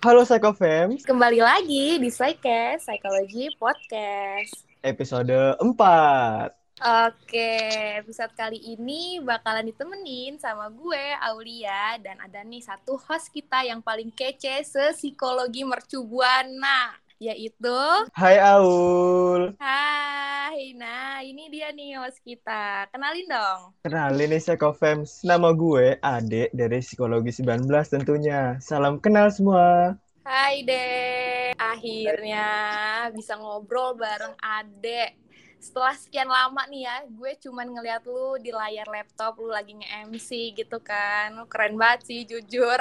Halo Psychofams, Kembali lagi di Psyche Psychology Podcast. episode 4. Oke, episode kali ini bakalan ditemenin sama gue, Aulia, dan ada nih satu host kita yang paling kece se-psikologi mercubuana, yaitu Hai Aul. Hai, nah ini dia nih host kita. Kenalin dong. Kenalin nih Psychofams, nama gue Ade dari Psikologi 19 tentunya. Salam kenal semua. Hai Dek, akhirnya bisa ngobrol bareng Ade. Setelah sekian lama nih ya, gue cuman ngeliat lu di layar laptop, lu lagi nge-MC gitu kan. Lu keren banget sih, jujur.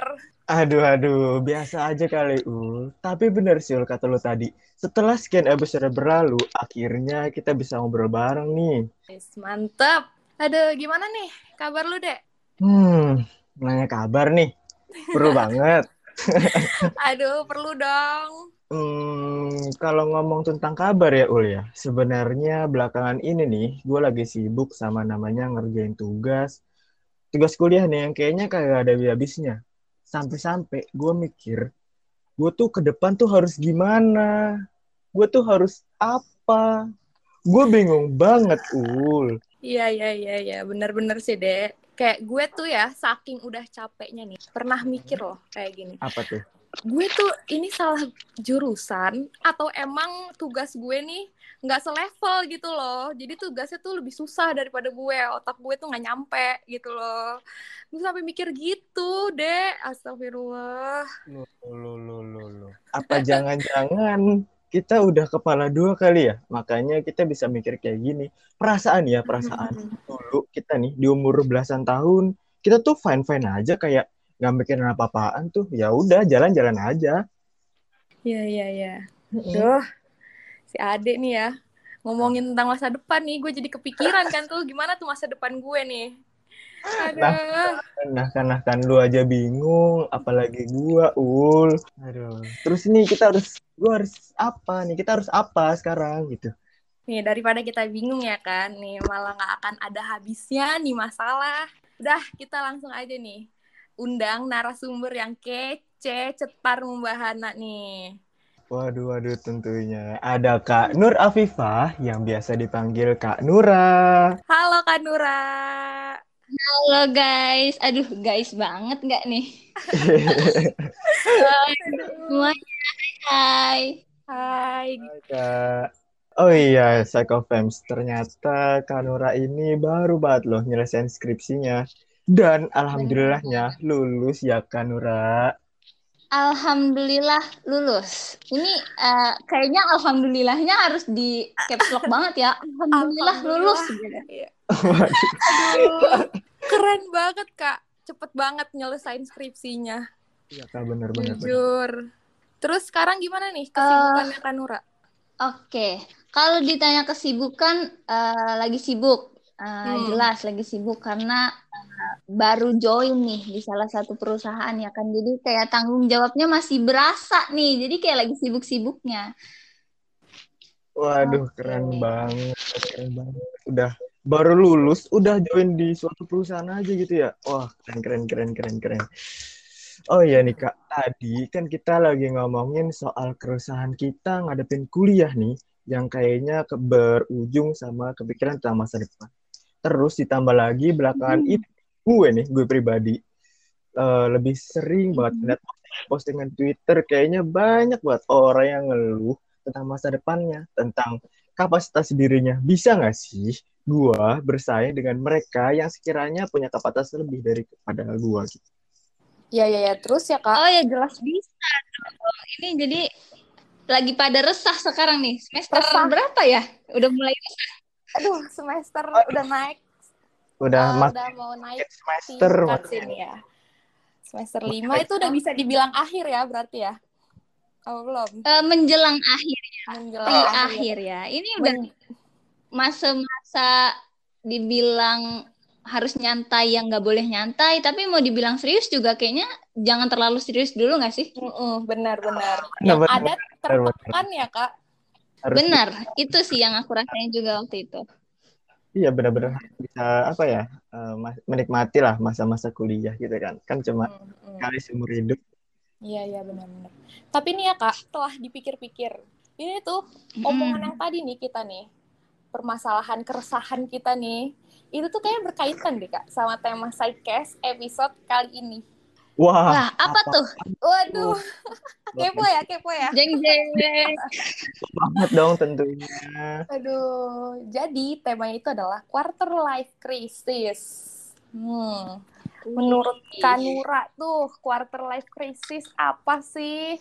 Aduh, aduh, biasa aja kali, Ul. Tapi bener sih, Ul, kata lu tadi. Setelah sekian episode berlalu, akhirnya kita bisa ngobrol bareng nih. Yes, mantep. Aduh, gimana nih kabar lu, Dek? Hmm, nanya kabar nih. Perlu banget. Aduh, perlu dong. Hmm, kalau ngomong tentang kabar ya Ul ya, sebenarnya belakangan ini nih, gue lagi sibuk sama namanya ngerjain tugas, tugas kuliah nih yang kayaknya kagak ada habisnya. Sampai-sampai gue mikir, gue tuh ke depan tuh harus gimana? Gue tuh harus apa? Gue bingung banget, Ul. Iya, iya, iya, iya. Bener-bener sih, Dek. Kayak gue tuh ya, saking udah capeknya nih, pernah mikir loh kayak gini. Apa tuh? Gue tuh ini salah jurusan atau emang tugas gue nih nggak selevel gitu loh jadi tugasnya tuh lebih susah daripada gue otak gue tuh nggak nyampe gitu loh gue sampai mikir gitu deh astagfirullah Lo, lo, lo, lo, lo. Apa jangan-jangan kita udah kepala dua kali ya? Makanya kita bisa mikir kayak gini. Perasaan ya, perasaan. Dulu kita nih di umur belasan tahun, kita tuh fine-fine aja kayak nggak mikirin apa-apaan tuh. Ya udah, jalan-jalan aja. Iya iya iya. Duh, si Ade nih ya ngomongin tentang masa depan nih, gue jadi kepikiran kan tuh gimana tuh masa depan gue nih. Aduh. Nah, karena kan lu aja bingung, apalagi gua, Ul. Aduh. Terus ini kita harus, gua harus apa nih? Kita harus apa sekarang gitu. Nih daripada kita bingung ya kan, nih malah nggak akan ada habisnya nih masalah. Udah kita langsung aja nih undang narasumber yang kece, cetar membahana nih. Waduh, waduh, tentunya ada Kak Nur Afifah yang biasa dipanggil Kak Nura. Halo Kak Nura. Halo guys, aduh guys banget nggak nih? Hai semuanya, hai. Hai. Kak. Oh iya, Psychofems. Ternyata Kak Nura ini baru banget loh nyelesain skripsinya. Dan alhamdulillahnya lulus ya Kak Nura. Alhamdulillah lulus. Ini eh, kayaknya alhamdulillahnya harus di caps lock banget ya. Alhamdulillah, lulus. gitu. Iya. Aduh, keren banget Kak. Cepet banget nyelesain skripsinya. Iya Kak, bener-bener. Jujur. Terus sekarang gimana nih kesibukannya Kak Nura? Oke, kalau ditanya kesibukan, eh, lagi sibuk. Eh, Hmm. Jelas lagi sibuk karena eh, baru join nih di salah satu perusahaan ya kan. Jadi kayak tanggung jawabnya masih berasa nih. Jadi kayak lagi sibuk-sibuknya. Waduh, Oke. keren banget, keren banget. Udah baru lulus, udah join di suatu perusahaan aja gitu ya. Wah, keren, keren, keren, keren, keren. Oh iya nih Kak, tadi kan kita lagi ngomongin soal keresahan kita ngadepin kuliah nih, yang kayaknya berujung sama kepikiran tentang masa depan. Terus ditambah lagi belakangan Hmm. itu gue nih, gue pribadi eh, lebih sering banget Hmm. lihat postingan Twitter, kayaknya banyak banget orang yang ngeluh tentang masa depannya, tentang kapasitas dirinya. Bisa nggak sih gua bersaing dengan mereka yang sekiranya punya kapasitas lebih daripada gua gitu? Ya ya ya. Terus ya Kak. Oh ya jelas bisa dong. Ini jadi lagi pada resah sekarang nih. Semester Resah. berapa ya? Udah mulai resah. Aduh, semester udah naik. Udah mas udah mau naik semester sini ya. Semester 5 itu udah bisa dibilang akhir ya berarti ya? Oh, belum. Eh, menjelang akhir, Menjelang di akhir. akhir ya. Ini udah Men- masa-masa dibilang harus nyantai yang nggak boleh nyantai, tapi mau dibilang serius juga kayaknya jangan terlalu serius dulu nggak sih? Benar-benar. Benar, Yang benar, ada tertekan ya kak. harus Benar, itu sih yang aku rasain juga waktu itu. Iya benar-benar bisa apa ya eh, mas- menikmati lah masa-masa kuliah gitu kan kan cuma Mm-mm. kali seumur hidup Iya, iya benar-benar. Tapi nih ya kak, setelah dipikir-pikir, ini tuh omongan yang tadi nih kita nih, permasalahan keresahan kita nih, itu tuh kayak berkaitan deh kak sama tema sidecast episode kali ini. Wah, Wah, apa tuh? Waduh, kepo ya, kepo ya. Jeng jeng. banget dong tentunya. Aduh, jadi temanya itu adalah quarter life crisis. Hmm. Menurut Kanura tuh quarter life crisis apa sih?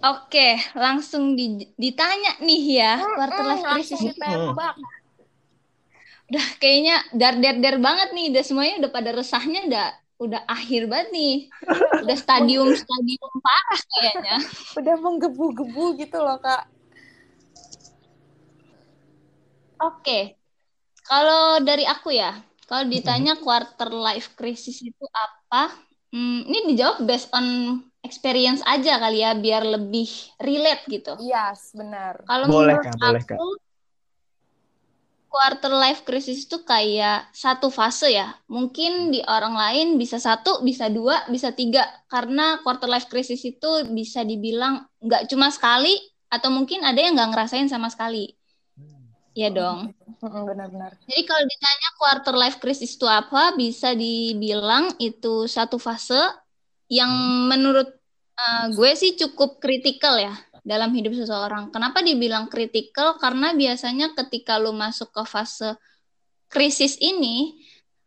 Oke, langsung di- ditanya nih ya, quarter life Hmm, crisis itu ditembak. udah kayaknya dar der der banget nih, udah semuanya udah pada resahnya udah udah akhir banget nih. Udah stadium stadium parah kayaknya. Udah menggebu-gebu gitu loh kak. Oke. Kalau dari aku ya, kalau ditanya quarter life crisis itu apa? Hmm, ini dijawab based on experience aja kali ya, biar lebih relate gitu. Yes, benar. Kalau Boleh, menurut Kak, boleh, aku, quarter life crisis itu kayak satu fase ya. Mungkin di orang lain bisa satu, bisa dua, bisa tiga. Karena quarter life crisis itu bisa dibilang nggak cuma sekali, atau mungkin ada yang nggak ngerasain sama sekali. Iya dong. Mm-mm, Benar-benar. Jadi kalau ditanya quarter life crisis itu apa, bisa dibilang itu satu fase yang menurut uh, gue sih cukup kritikal ya dalam hidup seseorang. Kenapa dibilang kritikal? Karena biasanya ketika lu masuk ke fase krisis ini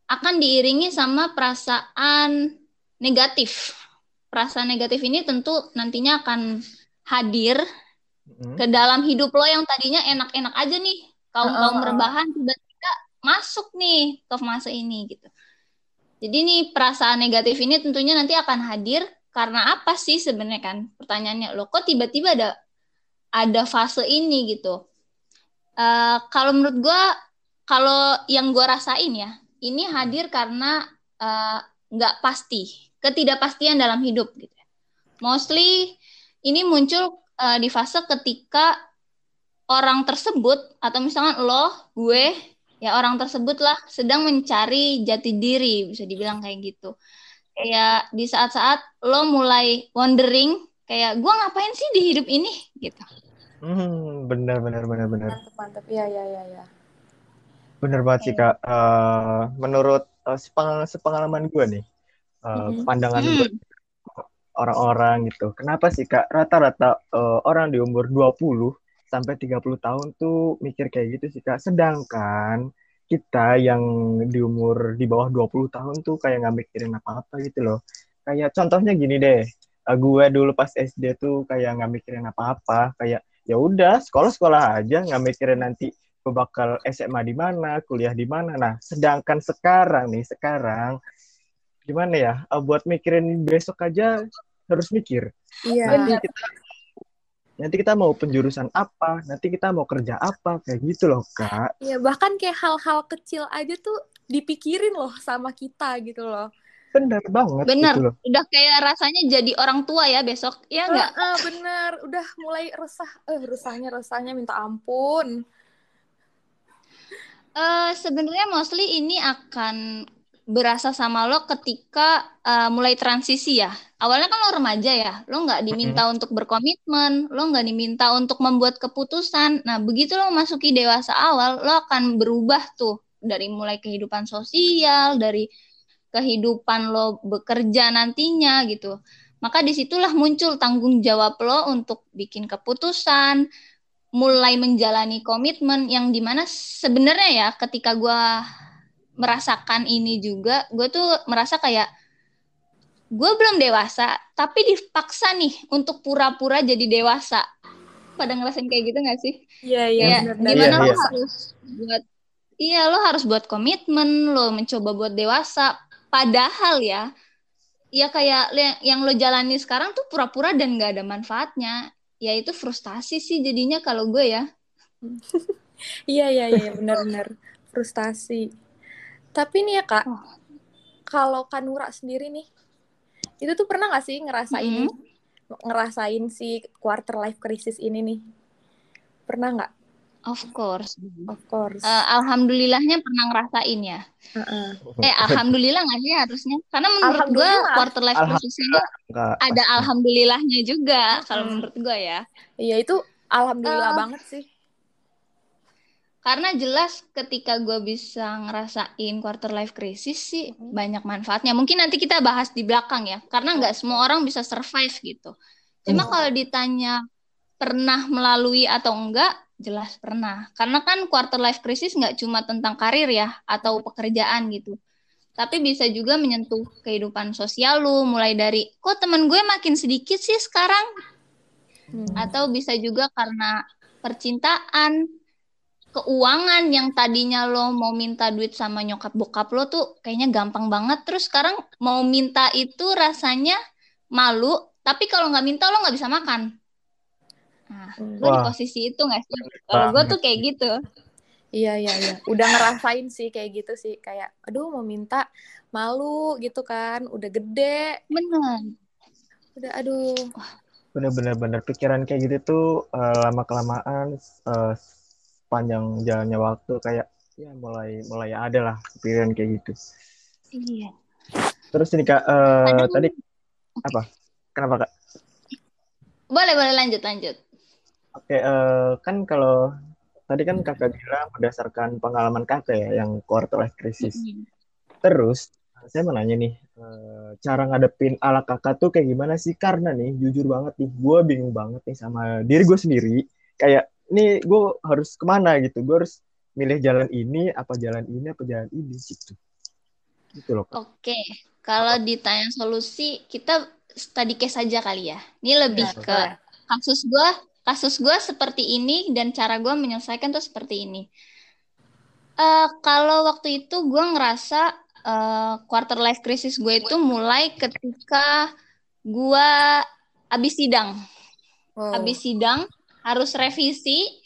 akan diiringi sama perasaan negatif. Perasaan negatif ini tentu nantinya akan hadir Mm-mm. ke dalam hidup lo yang tadinya enak-enak aja nih kaum kaum Heeh. rebahan tiba-tiba masuk nih ke fase ini gitu jadi nih perasaan negatif ini tentunya nanti akan hadir karena apa sih sebenarnya kan? Pertanyaannya lo kok tiba-tiba ada ada fase ini gitu? Eh, kalau menurut gua kalau yang gua rasain ya ini hadir karena eh, nggak pasti ketidakpastian dalam hidup gitu mostly ini muncul eh, di fase ketika orang tersebut atau misalkan lo, gue, ya orang tersebut lah sedang mencari jati diri, bisa dibilang kayak gitu. Kayak di saat-saat lo mulai wondering, kayak gue ngapain sih di hidup ini gitu. Hmm, benar benar benar benar. Mantap, mantap. Iya, iya, iya, iya. Bener banget sih Kak. Eh, menurut eh, sepeng- sepengalaman gue nih, eh, Mhm. pandangan Hmm. gue orang-orang gitu. Kenapa sih Kak? Rata-rata eh, orang di umur 20 sampai 30 tahun tuh mikir kayak gitu sih Kak. Sedangkan kita yang di umur di bawah 20 tahun tuh kayak nggak mikirin apa-apa gitu loh. Kayak contohnya gini deh. eh, gue dulu pas SD tuh kayak nggak mikirin apa-apa. Kayak ya udah sekolah-sekolah aja nggak mikirin nanti gue bakal SMA di mana, kuliah di mana. Nah, sedangkan sekarang nih, sekarang gimana ya? eh, buat mikirin besok aja harus mikir. Iya. Nanti kita nanti kita mau penjurusan apa, nanti kita mau kerja apa, kayak gitu loh, Kak. Iya, bahkan kayak hal-hal kecil aja tuh dipikirin loh sama kita gitu loh. Bener banget Bener, gitu loh. udah kayak rasanya jadi orang tua ya besok, ya enggak? Heeh, bener, udah mulai resah. Eh, resahnya, resahnya minta ampun. Eh sebenarnya mostly ini akan berasa sama lo ketika eh, mulai transisi ya. Awalnya kan lo remaja ya, lo nggak diminta untuk berkomitmen, lo nggak diminta untuk membuat keputusan. Nah begitu lo memasuki dewasa awal, lo akan berubah tuh dari mulai kehidupan sosial, dari kehidupan lo bekerja nantinya gitu. Maka di situlah muncul tanggung jawab lo untuk bikin keputusan, mulai menjalani komitmen yang di mana sebenarnya ya ketika gue merasakan ini juga gue tuh merasa kayak gue belum dewasa tapi dipaksa nih untuk pura-pura jadi dewasa pada ngerasain kayak gitu gak sih Iya, iya, bener. gimana Iya, lo iya. harus buat iya lo harus buat komitmen lo mencoba buat dewasa padahal ya ya kayak le- yang lo jalani sekarang tuh pura-pura dan gak ada manfaatnya ya itu frustasi sih jadinya kalau gue ya Iya, iya, iya, benar-benar. Frustasi. Tapi nih ya, Kak, Oh. kalau Kanura sendiri nih, itu tuh pernah gak sih ngerasain ngerasain si quarter life crisis ini nih? Pernah nggak? Of course. Of course. Uh, alhamdulillahnya pernah ngerasain ya. Uh-uh. Eh, alhamdulillah nggak sih harusnya? Karena menurut gue quarter life crisis ini Enggak, ada alhamdulillahnya juga kalau Hmm. menurut gue ya. Iya itu alhamdulillah Eh. banget sih. Karena jelas ketika gue bisa ngerasain quarter life crisis sih Mhm. banyak manfaatnya. Mungkin nanti kita bahas di belakang ya. Karena nggak semua orang bisa survive gitu. Cuma Mhm. kalau ditanya pernah melalui atau enggak, jelas pernah. Karena kan quarter life crisis nggak cuma tentang karir ya atau pekerjaan gitu. Tapi bisa juga menyentuh kehidupan sosial lu, mulai dari kok temen gue makin sedikit sih sekarang Hmm. atau bisa juga karena percintaan, keuangan yang tadinya lo mau minta duit sama nyokap bokap lo tuh kayaknya gampang banget terus sekarang mau minta itu rasanya malu tapi kalau nggak minta lo nggak bisa makan nah lo di posisi itu nggak sih kalau gue tuh kayak gitu Iya iya iya. Udah ngerasain sih kayak gitu sih. Kayak aduh mau minta malu gitu kan. Udah gede. bener Udah aduh. bener-bener bener pikiran kayak gitu tuh eh, lama kelamaan panjang jalannya waktu kayak ya mulai mulai ada lah pikiran kayak gitu. Iya. Terus ini kak Kadang- tadi apa? Kenapa kak? Boleh boleh lanjut lanjut. Oke eh, kan kalau tadi kan kakak bilang berdasarkan pengalaman kakak ya yang quarter life crisis. Mm-mm. Terus saya mau nanya nih, eh, cara ngadepin ala kakak tuh kayak gimana sih? Karena nih, jujur banget nih, gue bingung banget nih sama diri gue sendiri. Kayak, nih gue harus ke mana gitu? Gue harus milih jalan ini, apa jalan ini, apa jalan ini gitu. Gitu loh, Kak. Oke, kalau ditanya solusi, kita study case saja kali ya. Ini lebih Iya, ke boleh. kasus gua, kasus gua seperti ini dan cara gua menyelesaikan tuh seperti ini. Eh, kalau waktu itu gua ngerasa eh, quarter life crisis gue itu mulai ketika gua habis sidang. Wow. Habis sidang harus revisi,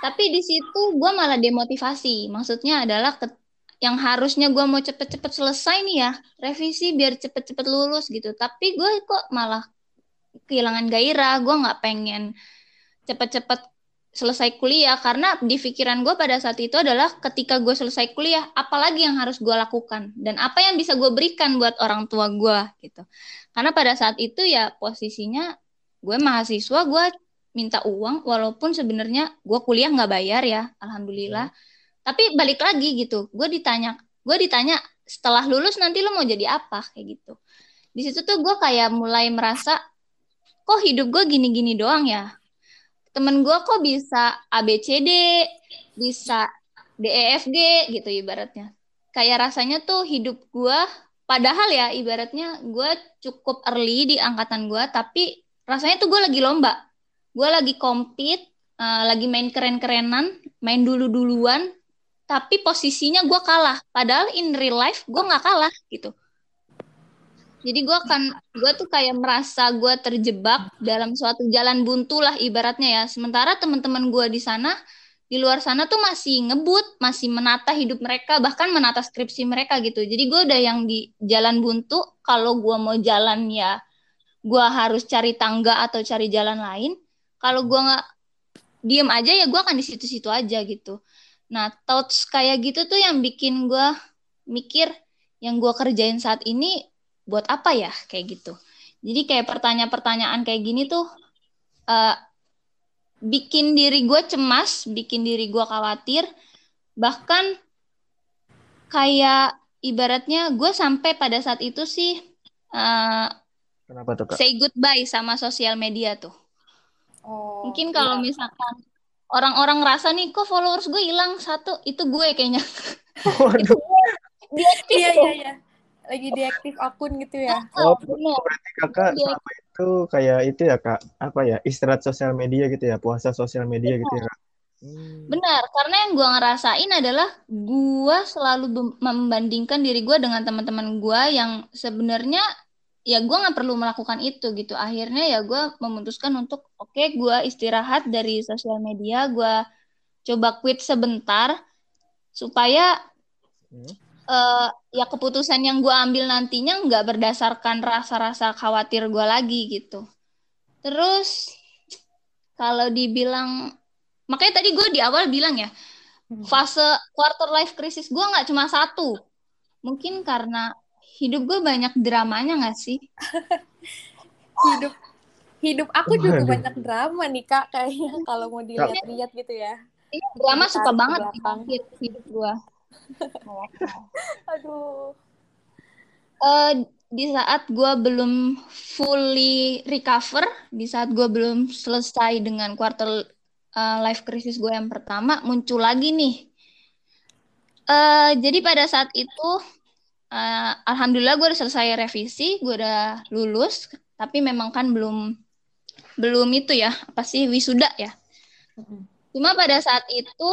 tapi di situ gua malah demotivasi. Maksudnya adalah ke- yang harusnya gua mau cepet-cepet selesai nih ya, revisi biar cepet-cepet lulus gitu. Tapi gue kok malah kehilangan gairah, gua nggak pengen cepet-cepet selesai kuliah. Karena di pikiran gue pada saat itu adalah ketika gue selesai kuliah apalagi yang harus gue lakukan? Dan apa yang bisa gue berikan buat orang tua gue gitu. Karena pada saat itu ya posisinya gue mahasiswa gue minta uang walaupun sebenarnya gue kuliah nggak bayar ya alhamdulillah. Tapi balik lagi gitu gue ditanya gue ditanya setelah lulus nanti lo mau jadi apa? Kayak gitu. Di situ tuh gue kayak mulai merasa kok hidup gue gini-gini doang ya? Temen gue kok bisa ABCD bisa DEFG gitu ibaratnya. Kayak rasanya tuh hidup gue padahal ya ibaratnya gue cukup early di angkatan gue tapi rasanya tuh gue lagi lomba gue lagi compete eh, lagi main keren-kerenan main dulu-duluan tapi posisinya gue kalah. Padahal in real life gue nggak kalah gitu. Jadi gue akan gue tuh kayak merasa gue terjebak dalam suatu jalan buntu lah ibaratnya ya. Sementara teman-teman gue di sana di luar sana tuh masih ngebut masih menata hidup mereka bahkan menata skripsi mereka gitu. Jadi gue udah yang di jalan buntu. Kalau gue mau jalan ya gue harus cari tangga atau cari jalan lain kalau gue nggak diem aja ya gue akan di situ-situ aja gitu. Nah thoughts kayak gitu tuh yang bikin gue mikir yang gue kerjain saat ini buat apa ya kayak gitu. Jadi kayak pertanyaan-pertanyaan kayak gini tuh eh, bikin diri gue cemas bikin diri gue khawatir bahkan kayak ibaratnya gue sampai pada saat itu sih eh, Kenapa tuh, Kak? say goodbye sama sosial media tuh Oh, mungkin kalau iya. misalkan orang-orang ngerasa nih kok followers gue hilang satu itu gue kayaknya Waduh. diaktif Iya iya iya. Lagi diaktif akun gitu ya. Oh, bener. berarti kakak Iya. selama itu kayak itu ya, Kak? Apa ya? Istirahat sosial media gitu ya? Puasa sosial media gitu ya, Kak? Hmm. Benar, karena yang gue ngerasain adalah gue selalu membandingkan diri gue dengan teman-teman gue yang sebenarnya ya gue nggak perlu melakukan itu gitu. Akhirnya ya gue memutuskan untuk oke gue istirahat dari sosial media, gue coba quit sebentar supaya Hmm. eh, ya keputusan yang gue ambil nantinya nggak berdasarkan rasa-rasa khawatir gue lagi gitu. Terus kalau dibilang makanya tadi gue di awal bilang ya Hmm. fase quarter life crisis gue nggak cuma satu mungkin karena hidup gue banyak dramanya nggak sih hidup hidup aku juga Waduh. banyak drama nih kak kayaknya kalau mau dilihat-lihat gitu ya Iya, drama suka banget belakang. hidup hidup gue aduh Eh, di saat gue belum fully recover, di saat gue belum selesai dengan quarter uh, life crisis gue yang pertama, muncul lagi nih. Eh, jadi pada saat itu, eh, alhamdulillah gue udah selesai revisi, gue udah lulus, tapi memang kan belum belum itu ya, apa sih wisuda ya. Cuma pada saat itu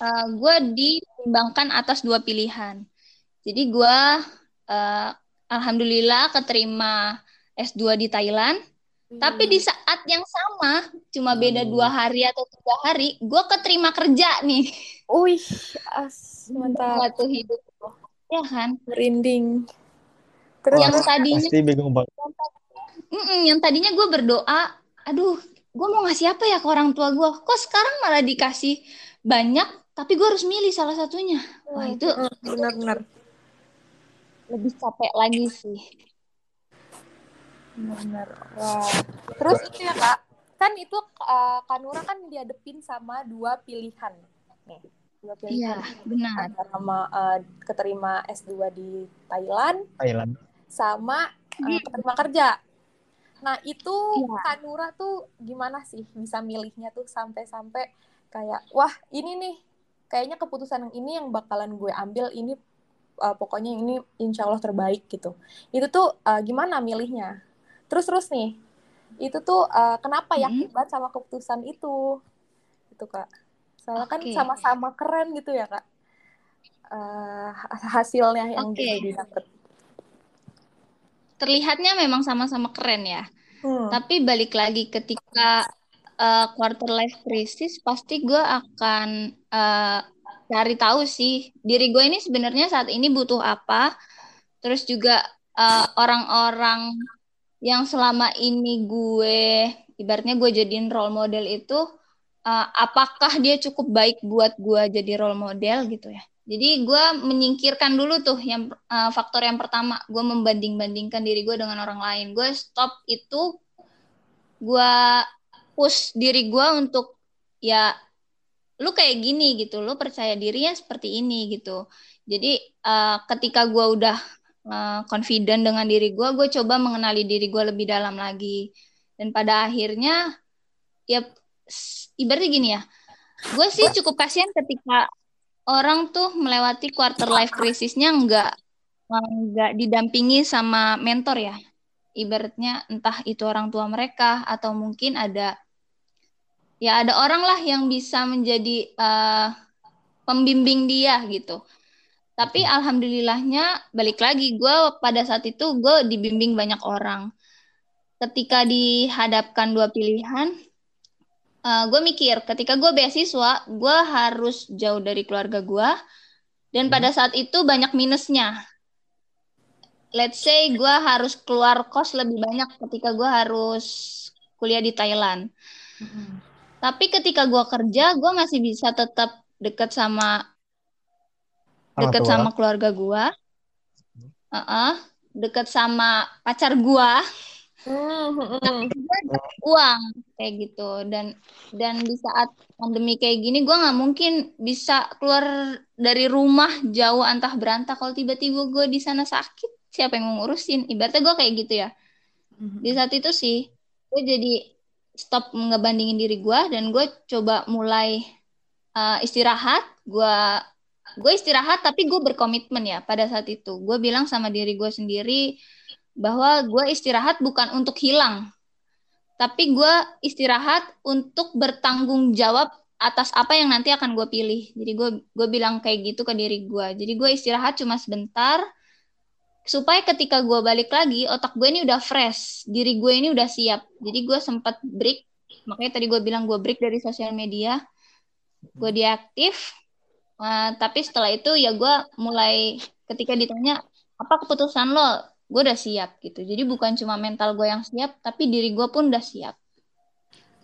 uh, gue ditimbangkan atas dua pilihan. Jadi gue uh, alhamdulillah keterima S2 di Thailand. Tapi di saat yang sama, cuma beda Hmm. dua hari atau tiga hari, gue keterima kerja nih. Wih, as mantap. Hidup. Ya kan? Merinding. Terus Yang tadinya, Pasti bingung banget. Yang tadinya gue berdoa, aduh, gue mau ngasih apa ya ke orang tua gue? Kok sekarang malah dikasih banyak, tapi gue harus milih salah satunya. Wah itu Mm, benar-benar. lebih capek lagi sih. Benar. Wah. Terus itu ya kak, kan itu uh, Kanura kan dihadepin sama dua pilihan. Nih, Iya, benar. Antara sama uh, keterima S2 di Thailand Thailand. sama uh, Hmm. keterima kerja. Nah, itu Iya. Kanura tuh gimana sih bisa milihnya tuh sampai-sampai kayak wah, ini nih kayaknya keputusan yang ini yang bakalan gue ambil ini uh, pokoknya ini insya Allah terbaik gitu. Itu tuh uh, gimana milihnya? Terus terus nih, itu tuh uh, kenapa Hmm. yakin banget sama keputusan itu? Itu kak. Soalnya kan Oke. sama-sama keren gitu ya kak. Uh, hasilnya yang Oke. bisa didapet. Terlihatnya memang sama-sama keren ya. Hmm. Tapi balik lagi ketika uh, quarter life crisis, pasti gue akan uh, cari tahu sih diri gue ini sebenarnya saat ini butuh apa. Terus juga uh, orang-orang yang selama ini gue ibaratnya gue jadiin role model itu uh, apakah dia cukup baik buat gue jadi role model gitu ya. Jadi gue menyingkirkan dulu tuh yang uh, faktor yang pertama, gue membanding-bandingkan diri gue dengan orang lain. Gue stop itu, gue push diri gue untuk ya lu kayak gini gitu, lu percaya diri ya seperti ini gitu. Jadi uh, ketika gue udah uh, confident dengan diri gue, gue coba mengenali diri gue lebih dalam lagi. Dan pada akhirnya ya ibaratnya gini ya, gue sih cukup kasihan ketika orang tuh melewati quarter life krisisnya nggak nggak didampingi sama mentor ya. Ibaratnya entah itu orang tua mereka atau mungkin ada ya ada orang lah yang bisa menjadi uh, pembimbing dia gitu. Tapi alhamdulillahnya balik lagi gue pada saat itu gue dibimbing banyak orang. Ketika dihadapkan dua pilihan uh, gue mikir ketika gue beasiswa gue harus jauh dari keluarga gue dan pada saat itu banyak minusnya. Let's say gue harus keluar kos lebih banyak ketika gue harus kuliah di Thailand. Tapi ketika gue kerja gue masih bisa tetap dekat sama dekat sama keluarga gue uh dekat sama pacar gue Hmm, hmm, hmm. uang kayak gitu. Dan dan di saat pandemi kayak gini gue nggak mungkin bisa keluar dari rumah jauh antah berantah. Kalau tiba-tiba gue di sana sakit siapa yang mau ngurusin? Ibaratnya gue kayak gitu ya. Di saat itu sih gue jadi stop ngebandingin diri gue dan gue coba mulai uh, istirahat. Gue gue istirahat tapi gue berkomitmen ya pada saat itu. Gue bilang sama diri gue sendiri bahwa gue istirahat bukan untuk hilang tapi gue istirahat untuk bertanggung jawab atas apa yang nanti akan gue pilih. Jadi gue gue bilang kayak gitu ke diri gue jadi gue istirahat cuma sebentar supaya ketika gue balik lagi otak gue ini udah fresh diri gue ini udah siap. Jadi gue sempat break makanya tadi gue bilang gue break dari sosial media. Gue diaktif uh, tapi setelah itu ya gue mulai ketika ditanya apa keputusan lo gue udah siap gitu. Jadi bukan cuma mental gue yang siap tapi diri gue pun udah siap.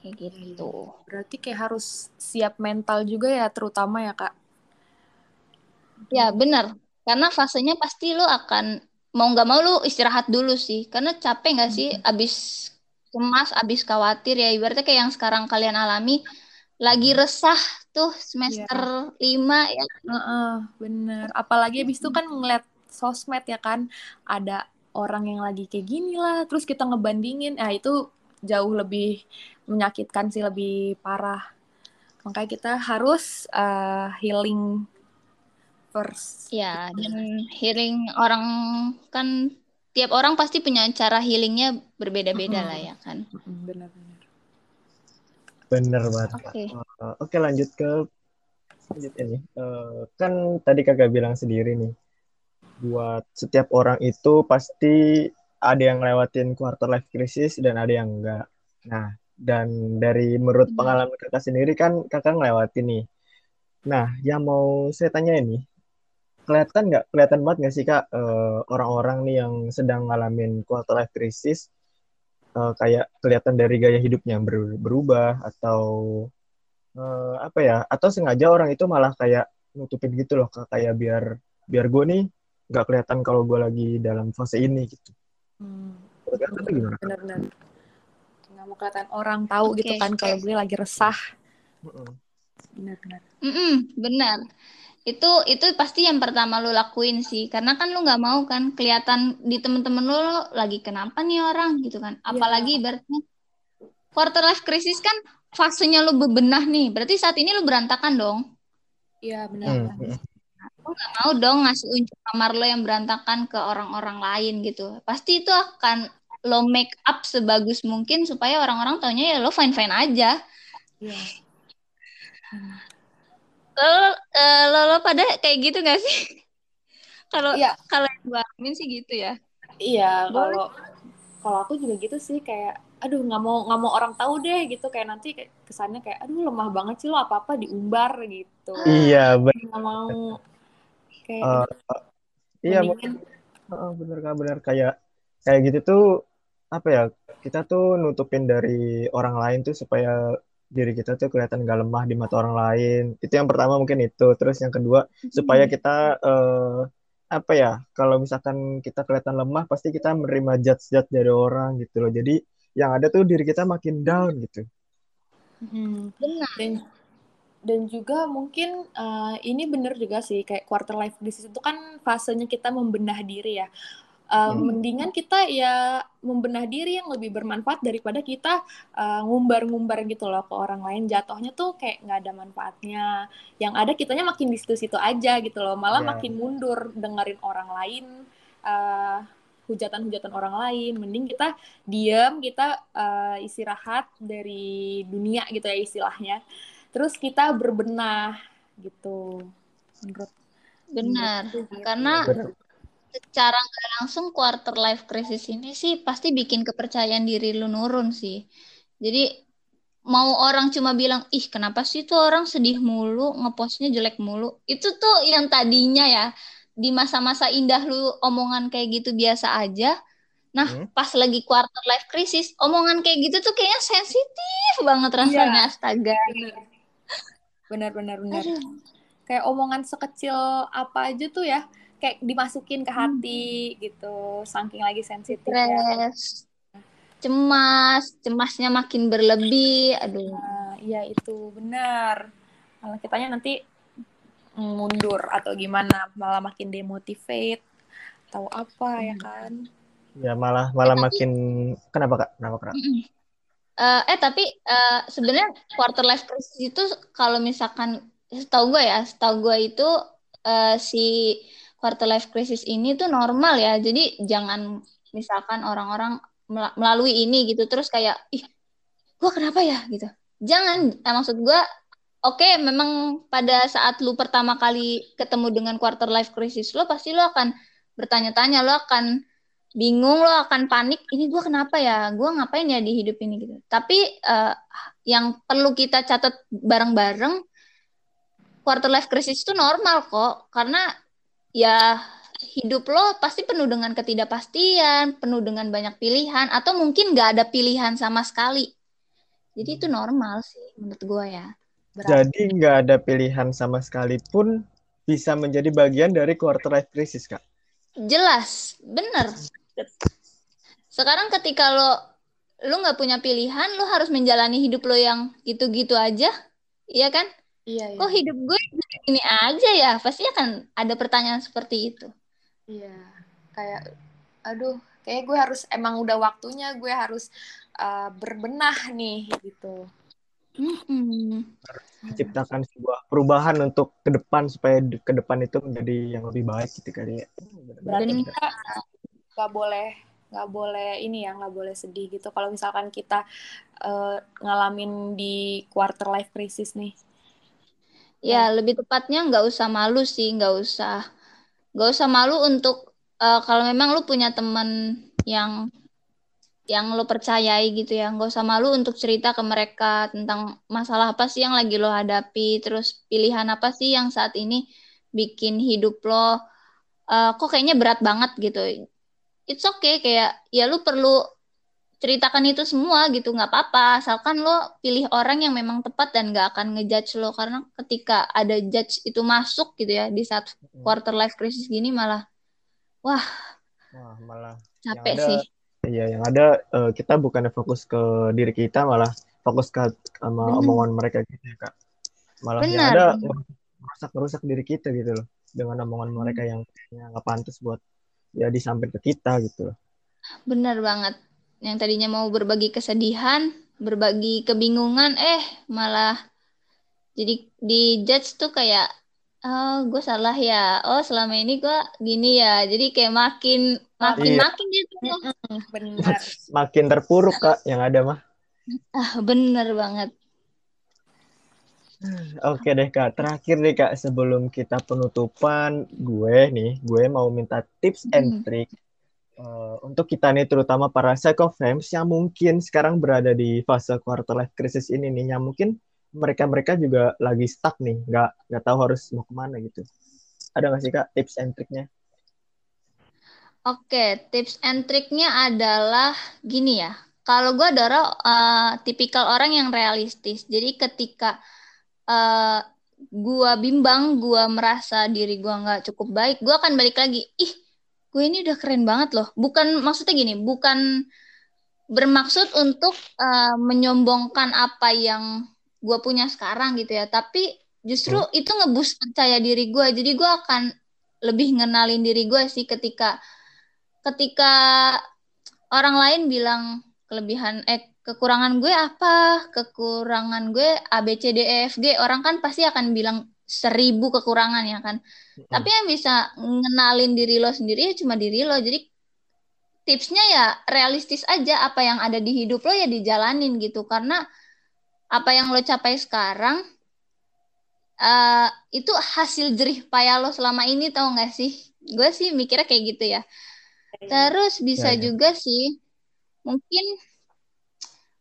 Kayak gitu. Berarti kayak harus siap mental juga ya, terutama ya kak. ya benar. Karena fasenya pasti lo akan mau nggak mau lo istirahat dulu sih. Karena capek nggak sih abis cemas abis khawatir ya? Ibaratnya kayak yang sekarang kalian alami lagi resah tuh semester lima ya. Heeh, bener. Apalagi abis itu kan ngeliat sosmed ya kan, ada orang yang lagi kayak gini lah, terus kita ngebandingin, nah itu jauh lebih menyakitkan sih, lebih parah. Makanya kita harus uh, healing first. ya dan healing orang kan tiap orang pasti punya cara healingnya berbeda-beda lah ya kan Mm-mm, Bener-bener. Bener banget. Oke. Eh, Oke lanjut ke lanjut ini. Eh, kan tadi kakak bilang sendiri nih, buat setiap orang itu pasti ada yang lewatin quarter life crisis dan ada yang enggak. Nah, dan dari menurut Hmm. pengalaman kakak sendiri kan kakak ngelewatin nih. Nah, yang mau saya tanya ini, kelihatan nggak, kelihatan banget nggak sih kak eh, orang-orang nih yang sedang ngalamin quarter life crisis, eh, kayak kelihatan dari gaya hidupnya berubah atau eh, apa ya atau sengaja orang itu malah kayak nutupin gitu loh Kak. kayak biar biar gue nih nggak kelihatan kalau gue lagi dalam fase ini gitu. Hmm, tuh gimana bener-bener. Nggak mau kelihatan orang tahu Oke. gitu kan kalau gue lagi resah. Mm-mm. Bener-bener. Mm-mm, benar. Itu itu pasti yang pertama lu lakuin sih. Karena kan lu nggak mau kan kelihatan di temen-temen lu lo lagi kenapa nih orang gitu kan. Apalagi ibaratnya quarter life crisis kan fasenya lu bebenah nih. Berarti saat ini lu berantakan dong. Iya, Hmm, bener. hmm. mau dong ngasih unjuk kamar lo yang berantakan ke orang-orang lain gitu pasti itu akan lo make up sebagus mungkin supaya orang-orang taunya ya lo fine fine aja Iya. lo eh, lo, lo pada kayak gitu gak sih kalau Iya. kalau yang gue alamin sih gitu ya Iya, kalau kalau aku juga gitu sih kayak aduh nggak mau nggak mau orang tahu deh gitu kayak nanti kayak kesannya kayak aduh lemah banget sih lo apa apa diumbar gitu iya bener nggak mau kayak Eh, aduh, iya mendingan Heeh, bener Kak, bener. Kayak kayak gitu tuh apa ya kita tuh nutupin dari orang lain tuh supaya diri kita tuh kelihatan gak lemah di mata orang lain. Itu yang pertama mungkin itu. Terus yang kedua supaya kita eh, apa ya kalau misalkan kita kelihatan lemah pasti kita menerima judge-judge dari orang gitu loh. Jadi yang ada tuh diri kita makin down gitu. Hmm. benar dan juga mungkin eh, ini bener juga sih kayak quarter life crisis itu kan fasenya kita membenah diri ya. Eh, Hmm. mendingan kita ya membenah diri yang lebih bermanfaat daripada kita eh, ngumbar-ngumbar gitu loh ke orang lain. Jatuhnya tuh kayak nggak ada manfaatnya. Yang ada kitanya makin di situ-situ aja gitu loh. Malah Ya. makin mundur dengerin orang lain eh, hujatan-hujatan orang lain. Mending kita diam kita eh, istirahat dari dunia gitu ya istilahnya terus kita berbenah gitu menurut benar menurutku gitu. karena secara nggak langsung quarter life crisis ini sih pasti bikin kepercayaan diri lu nurun sih. Jadi mau orang cuma bilang, ih kenapa sih tuh orang sedih mulu, ngepostnya jelek mulu. Itu tuh yang tadinya ya, di masa-masa indah lu omongan kayak gitu biasa aja. Nah, Hmm. pas lagi quarter life crisis, omongan kayak gitu tuh kayaknya sensitif banget Iya. rasanya, astaga. benar benar benar kayak omongan sekecil apa aja tuh ya kayak dimasukin ke hati gitu saking lagi sensitifnya Stres, cemas, cemasnya makin berlebih. Aduh. Nah, iya itu benar. Malah kitanya nanti mundur atau gimana malah makin demotivate tahu apa ya kan? Ya malah malah tapi- makin kenapa Kak? Kenapa Kak Mm-mm. Eh, tapi eh, sebenarnya quarter life crisis itu kalau misalkan setahu gue ya, setahu gue itu eh, si quarter life crisis ini tuh normal ya. Jadi jangan misalkan orang-orang mela- melalui ini gitu terus kayak ih gue kenapa ya gitu. Jangan, eh, maksud gue oke memang pada saat lu pertama kali ketemu dengan quarter life crisis lo pasti lo akan bertanya-tanya, lo akan bingung lo akan panik ini gue kenapa ya? Gue ngapain ya di hidup ini? Gitu. Tapi eh, yang perlu kita catat bareng-bareng quarter life crisis itu normal kok. Karena ya hidup lo pasti penuh dengan ketidakpastian penuh dengan banyak pilihan atau mungkin nggak ada pilihan sama sekali. Jadi itu normal sih menurut gue ya. Berarti Jadi nggak ada pilihan sama sekali pun bisa menjadi bagian dari quarter life crisis, Kak. Jelas, bener. Sekarang ketika lo lo nggak punya pilihan, lo harus menjalani hidup lo yang gitu-gitu aja, iya kan? iya, iya. Kok hidup gue ini aja ya? Pasti akan ada pertanyaan seperti itu. Iya, kayak aduh, kayak gue harus emang udah waktunya gue harus uh, berbenah nih gitu. Mm-mm. Menciptakan sebuah perubahan untuk ke depan supaya ke depan itu menjadi yang lebih baik gitu kali ya. Berarti kita nggak boleh nggak boleh ini ya nggak boleh sedih gitu kalau misalkan kita uh, ngalamin di quarter life crisis nih. Ya, lebih tepatnya nggak usah malu sih, nggak usah, nggak usah malu untuk eh, kalau memang lu punya teman yang yang lo percayai gitu ya, nggak usah malu untuk cerita ke mereka tentang masalah apa sih yang lagi lo hadapi, terus pilihan apa sih yang saat ini bikin hidup lo eh, kok kayaknya berat banget gitu. It's okay, kayak ya lu perlu ceritakan itu semua gitu nggak apa-apa asalkan lo pilih orang yang memang tepat dan nggak akan ngejudge lo karena ketika ada judge itu masuk gitu ya di saat quarter life crisis gini malah wah Wah, malah capek ada- sih Iya, yang ada eh, kita bukannya fokus ke diri kita, malah fokus ke sama Bener. omongan mereka gitu ya, Kak. Malah yang Benar, ada benar. merusak-merusak diri kita gitu loh, dengan omongan mereka yang kayaknya nggak pantas buat ya disampaikan ke kita gitu loh. bener banget yang tadinya mau berbagi kesedihan berbagi kebingungan eh malah jadi di judge tuh kayak oh gue salah ya oh selama ini gue gini ya jadi kayak makin makin Iya. makin gitu benar. Makin terpuruk, Kak, yang ada mah. ah bener banget Oke deh kak, terakhir deh kak sebelum kita penutupan gue nih, gue mau minta tips and Hmm. trick eh, untuk kita nih terutama para psychofans yang mungkin sekarang berada di fase quarter life crisis ini nih, yang mungkin mereka-mereka juga lagi stuck nih, nggak nggak tahu harus mau ke mana gitu. Ada nggak sih kak tips and tricknya? Oke, tips and triknya adalah gini ya. Kalau gue adalah eh, tipikal orang yang realistis. Jadi ketika eh gue bimbang, gue merasa diri gue nggak cukup baik, gue akan balik lagi. Ih, gue ini udah keren banget loh. Bukan maksudnya gini, bukan bermaksud untuk eh, menyombongkan apa yang gue punya sekarang gitu ya. Tapi justru itu ngeboost percaya diri gue. Jadi gue akan lebih ngenalin diri gue sih ketika ketika orang lain bilang kelebihan eh kekurangan gue apa? Kekurangan gue A B C D E F G. Orang kan pasti akan bilang seribu kekurangan ya kan? Tapi yang bisa ngenalin diri lo sendiri ya cuma diri lo. Jadi tipsnya ya realistis aja. Apa yang ada di hidup lo ya dijalanin gitu. Karena apa yang lo capai sekarang eh itu hasil jerih payah lo selama ini tau gak sih? Gue sih mikirnya kayak gitu ya. Terus bisa Ya, ya. juga sih, mungkin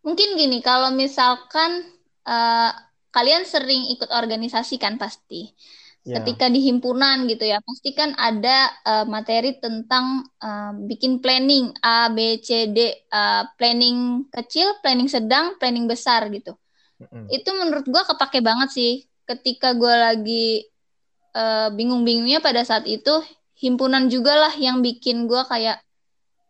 mungkin gini, kalau misalkan eh, kalian sering ikut organisasi kan pasti, Ya, ketika di himpunan gitu ya, pasti kan ada eh, materi tentang eh, bikin planning A, B, C, D, eh, planning kecil, planning sedang, planning besar gitu. Mm-mm. itu menurut gua kepake banget sih. Ketika gua lagi eh, bingung-bingungnya pada saat itu himpunan juga lah yang bikin gua kayak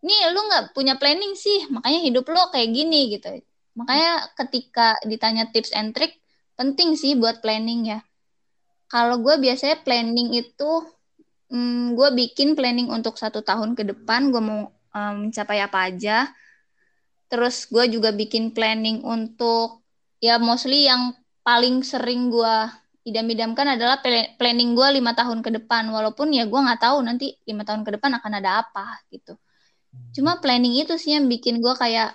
nih lu nggak punya planning sih makanya hidup lo kayak gini gitu. Makanya ketika ditanya tips and trick penting sih buat planning ya. Kalau gue biasanya planning itu hmm, gue bikin planning untuk satu tahun ke depan gue mau eh, mencapai apa aja. Terus gue juga bikin planning untuk ya mostly yang paling sering gue idam-idamkan adalah pla- planning gue lima tahun ke depan. Walaupun ya gue nggak tahu nanti lima tahun ke depan akan ada apa gitu cuma planning itu sih yang bikin gue kayak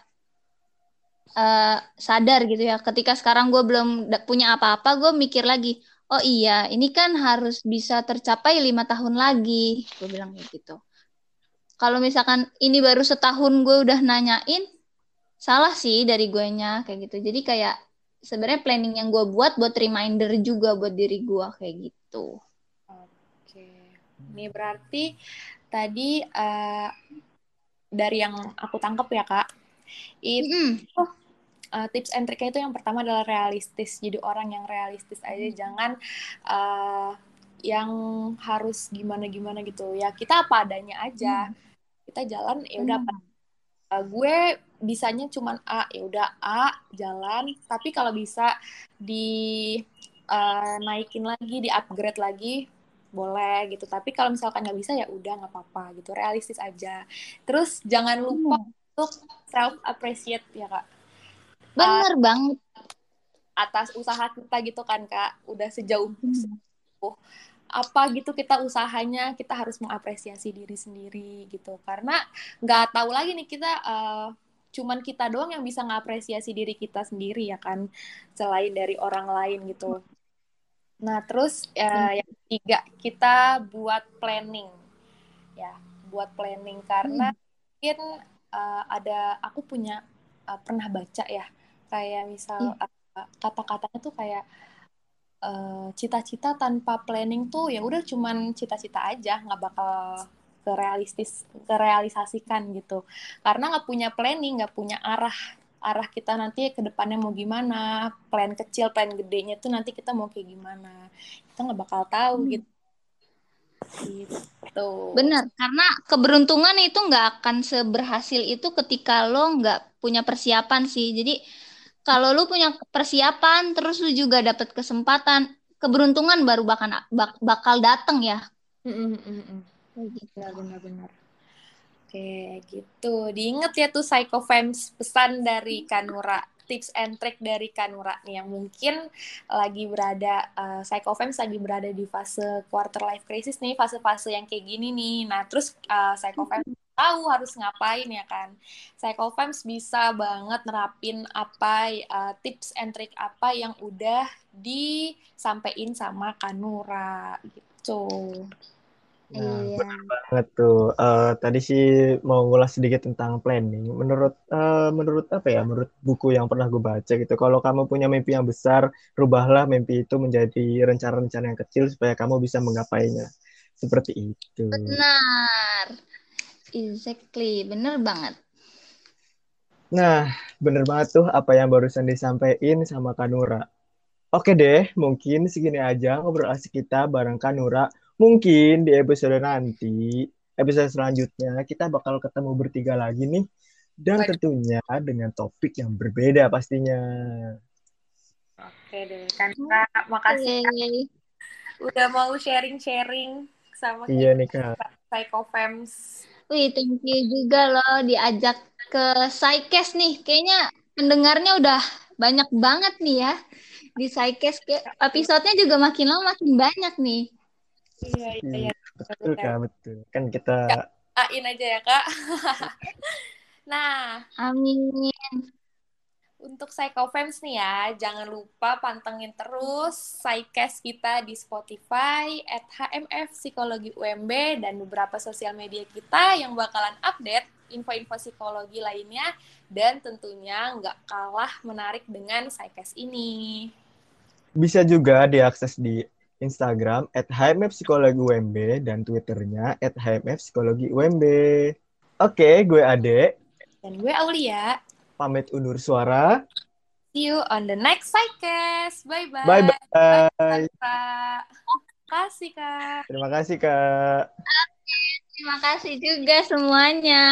eh, sadar gitu ya. Ketika sekarang gue belum punya apa-apa gue mikir lagi oh iya ini kan harus bisa tercapai lima tahun lagi gue bilang gitu. Kalau misalkan ini baru setahun gue udah nanyain salah sih dari gue nya kayak gitu. Jadi kayak sebenarnya planning yang gue buat buat reminder juga buat diri gue kayak gitu. Oke. Ini berarti tadi eh, dari yang aku tangkap ya, Kak. Itu Mm-mm. uh, tips and triknya itu yang pertama adalah realistis. Jadi orang yang realistis aja, jangan uh, yang harus gimana-gimana gitu. Ya kita apa adanya aja. Kita jalan ya udah uh, gue bisanya cuman A ya udah A jalan. Tapi kalau bisa di uh, naikin lagi, di upgrade lagi boleh gitu. Tapi kalau misalkan nggak bisa ya udah nggak apa-apa gitu. Realistis aja. Terus jangan lupa hmm. untuk self appreciate ya kak Bener uh, banget. Atas usaha kita gitu kan kak, udah sejauh hmm. apa gitu kita usahanya kita harus mengapresiasi diri sendiri gitu karena nggak tahu lagi nih kita uh, cuman kita doang yang bisa ngapresiasi diri kita sendiri ya kan selain dari orang lain gitu nah terus uh, yang ketiga kita buat planning. Ya buat planning karena hmm. mungkin uh, ada aku punya uh, pernah baca ya kayak misal uh, kata-katanya tuh kayak uh, cita-cita tanpa planning tuh ya udah cuman cita-cita aja nggak bakal kerealistis kerealisasikan gitu. Karena nggak punya planning nggak punya arah arah kita nanti ke depannya mau gimana plan kecil plan gedenya tuh nanti kita mau kayak gimana. Kita nggak bakal tahu hmm. gitu. Gitu. Bener karena keberuntungan itu nggak akan seberhasil itu ketika lo nggak punya persiapan sih. Jadi kalau lu punya persiapan terus lu juga dapat kesempatan keberuntungan baru bakal bak, bakal datang ya. Mm -mm, benar benar benar oke gitu diinget ya tuh psychofams pesan dari Kanura tips and trick dari Kanura nih yang mungkin lagi berada uh, psychofams lagi berada di fase quarter life crisis nih fase-fase yang kayak gini nih nah terus uh, psychofams tahu harus ngapain ya kan. Psychofems bisa banget nerapin apa uh, tips and trick apa yang udah disampaikan sama Kanura gitu. Nah, iya. benar banget tuh. Uh, tadi sih mau ngulas sedikit tentang planning. Menurut uh, menurut apa ya? Menurut buku yang pernah gue baca gitu. Kalau kamu punya mimpi yang besar, rubahlah mimpi itu menjadi rencana-rencana yang kecil supaya kamu bisa menggapainya. Seperti itu. Benar. Exactly, bener banget. Nah, bener banget tuh apa yang barusan disampaikan sama Kanura. Oke deh, mungkin segini aja ngobrol asik kita bareng Kanura. Mungkin di episode nanti, episode selanjutnya kita bakal ketemu bertiga lagi nih. Dan tentunya dengan topik yang berbeda pastinya. Oke deh, Kanura, makasih okay. udah mau sharing-sharing sama iya nih, Kak. Psychofems Wih, thank you juga loh diajak ke Psycast nih. Kayaknya pendengarnya udah banyak banget nih ya di Psycast. Episodenya juga makin lama makin banyak nih. Iya, iya, iya. Betul, Kak, betul. Kan kita... Ain aja ya, Kak. nah. Amin untuk Psychofans nih ya, jangan lupa pantengin terus Psycast kita di Spotify, at HMF Psikologi UMB, dan beberapa sosial media kita yang bakalan update info-info psikologi lainnya, dan tentunya nggak kalah menarik dengan Psycast ini. Bisa juga diakses di Instagram at HMF Psikologi UMB dan Twitternya at HMF Psikologi UMB. Oke, gue Ade. Dan gue Aulia pamit undur suara. See you on the next Psychcast. Bye-bye. Bye-bye. Bye, Kak. Terima kasih, Kak. Terima kasih, Kak. Terima kasih juga semuanya.